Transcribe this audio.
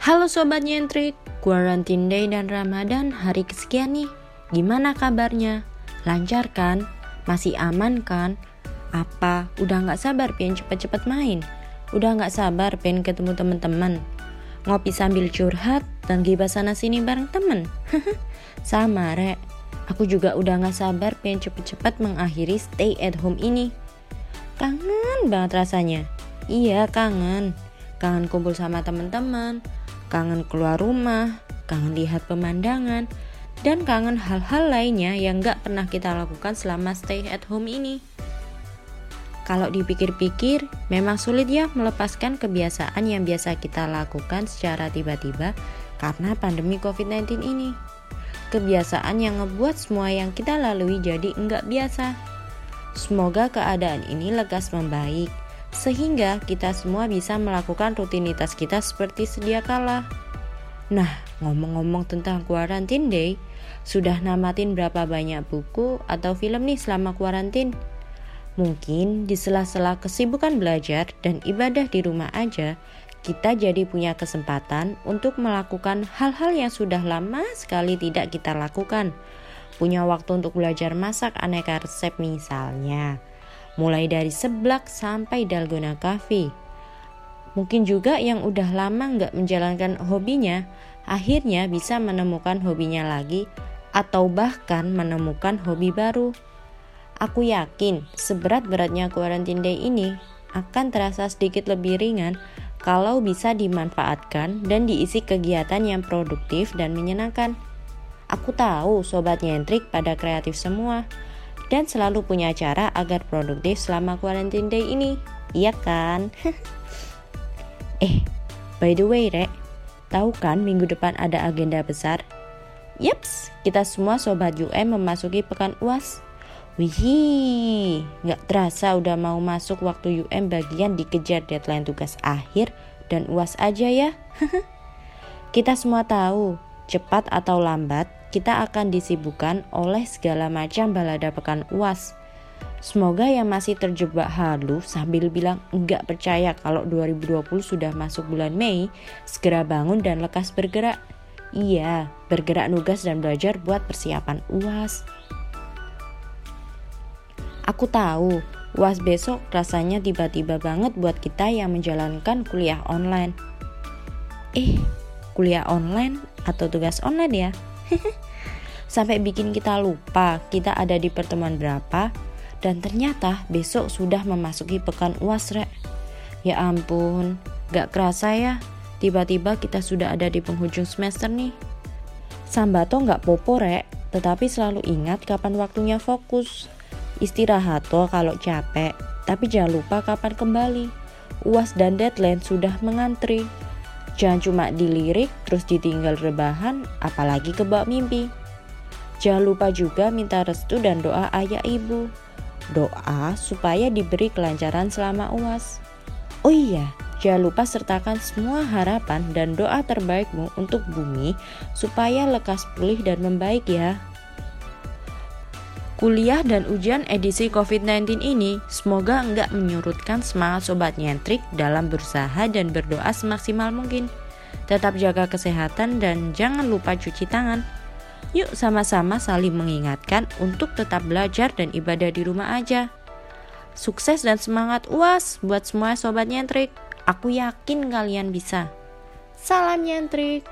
Halo Sobat Nyentrik, Quarantine Day dan Ramadan hari kesekian nih. Gimana kabarnya? Lancar kan? Masih aman kan? Apa? Udah gak sabar pengen cepet-cepet main? Udah gak sabar pengen ketemu temen-temen? Ngopi sambil curhat dan gibah sana sini bareng temen? Sama rek, aku juga udah gak sabar pengen cepet-cepet mengakhiri stay at home ini. Kangen banget rasanya. Iya kangen. Kangen kumpul sama teman-teman, kangen keluar rumah, kangen lihat pemandangan, dan kangen hal-hal lainnya yang gak pernah kita lakukan selama stay at home ini. Kalau dipikir-pikir, memang sulit ya melepaskan kebiasaan yang biasa kita lakukan secara tiba-tiba karena pandemi COVID-19 ini. Kebiasaan yang ngebuat semua yang kita lalui jadi enggak biasa. Semoga keadaan ini lekas membaik sehingga kita semua bisa melakukan rutinitas kita seperti sedia kala. Nah, ngomong-ngomong tentang quarantine day, sudah namatin berapa banyak buku atau film nih selama kuarantin? Mungkin di sela-sela kesibukan belajar dan ibadah di rumah aja, kita jadi punya kesempatan untuk melakukan hal-hal yang sudah lama sekali tidak kita lakukan. Punya waktu untuk belajar masak aneka resep misalnya mulai dari seblak sampai dalgona cafe. Mungkin juga yang udah lama nggak menjalankan hobinya, akhirnya bisa menemukan hobinya lagi atau bahkan menemukan hobi baru. Aku yakin seberat-beratnya quarantine day ini akan terasa sedikit lebih ringan kalau bisa dimanfaatkan dan diisi kegiatan yang produktif dan menyenangkan. Aku tahu sobat nyentrik pada kreatif semua, dan selalu punya cara agar produktif selama quarantine day ini. Iya kan? eh, by the way, Rek, tahu kan minggu depan ada agenda besar? Yaps, kita semua sobat UM memasuki pekan UAS. Wih, nggak terasa udah mau masuk waktu UM bagian dikejar deadline tugas akhir dan UAS aja ya. kita semua tahu, cepat atau lambat, kita akan disibukkan oleh segala macam balada pekan uas. Semoga yang masih terjebak halu sambil bilang enggak percaya kalau 2020 sudah masuk bulan Mei, segera bangun dan lekas bergerak. Iya, bergerak nugas dan belajar buat persiapan UAS. Aku tahu, UAS besok rasanya tiba-tiba banget buat kita yang menjalankan kuliah online. Eh, kuliah online atau tugas online ya? Sampai bikin kita lupa kita ada di pertemuan berapa dan ternyata besok sudah memasuki pekan uas rek. Ya ampun, gak kerasa ya, tiba-tiba kita sudah ada di penghujung semester nih. Sambato gak popo rek, tetapi selalu ingat kapan waktunya fokus. Istirahat toh kalau capek, tapi jangan lupa kapan kembali. UAS dan deadline sudah mengantri. Jangan cuma dilirik terus ditinggal rebahan, apalagi kebawa mimpi. Jangan lupa juga minta restu dan doa ayah ibu. Doa supaya diberi kelancaran selama UAS. Oh iya, jangan lupa sertakan semua harapan dan doa terbaikmu untuk bumi supaya lekas pulih dan membaik ya. Kuliah dan ujian edisi COVID-19 ini semoga enggak menyurutkan semangat sobat nyentrik dalam berusaha dan berdoa semaksimal mungkin. Tetap jaga kesehatan dan jangan lupa cuci tangan. Yuk sama-sama saling mengingatkan untuk tetap belajar dan ibadah di rumah aja. Sukses dan semangat uas buat semua sobat nyentrik. Aku yakin kalian bisa. Salam nyentrik.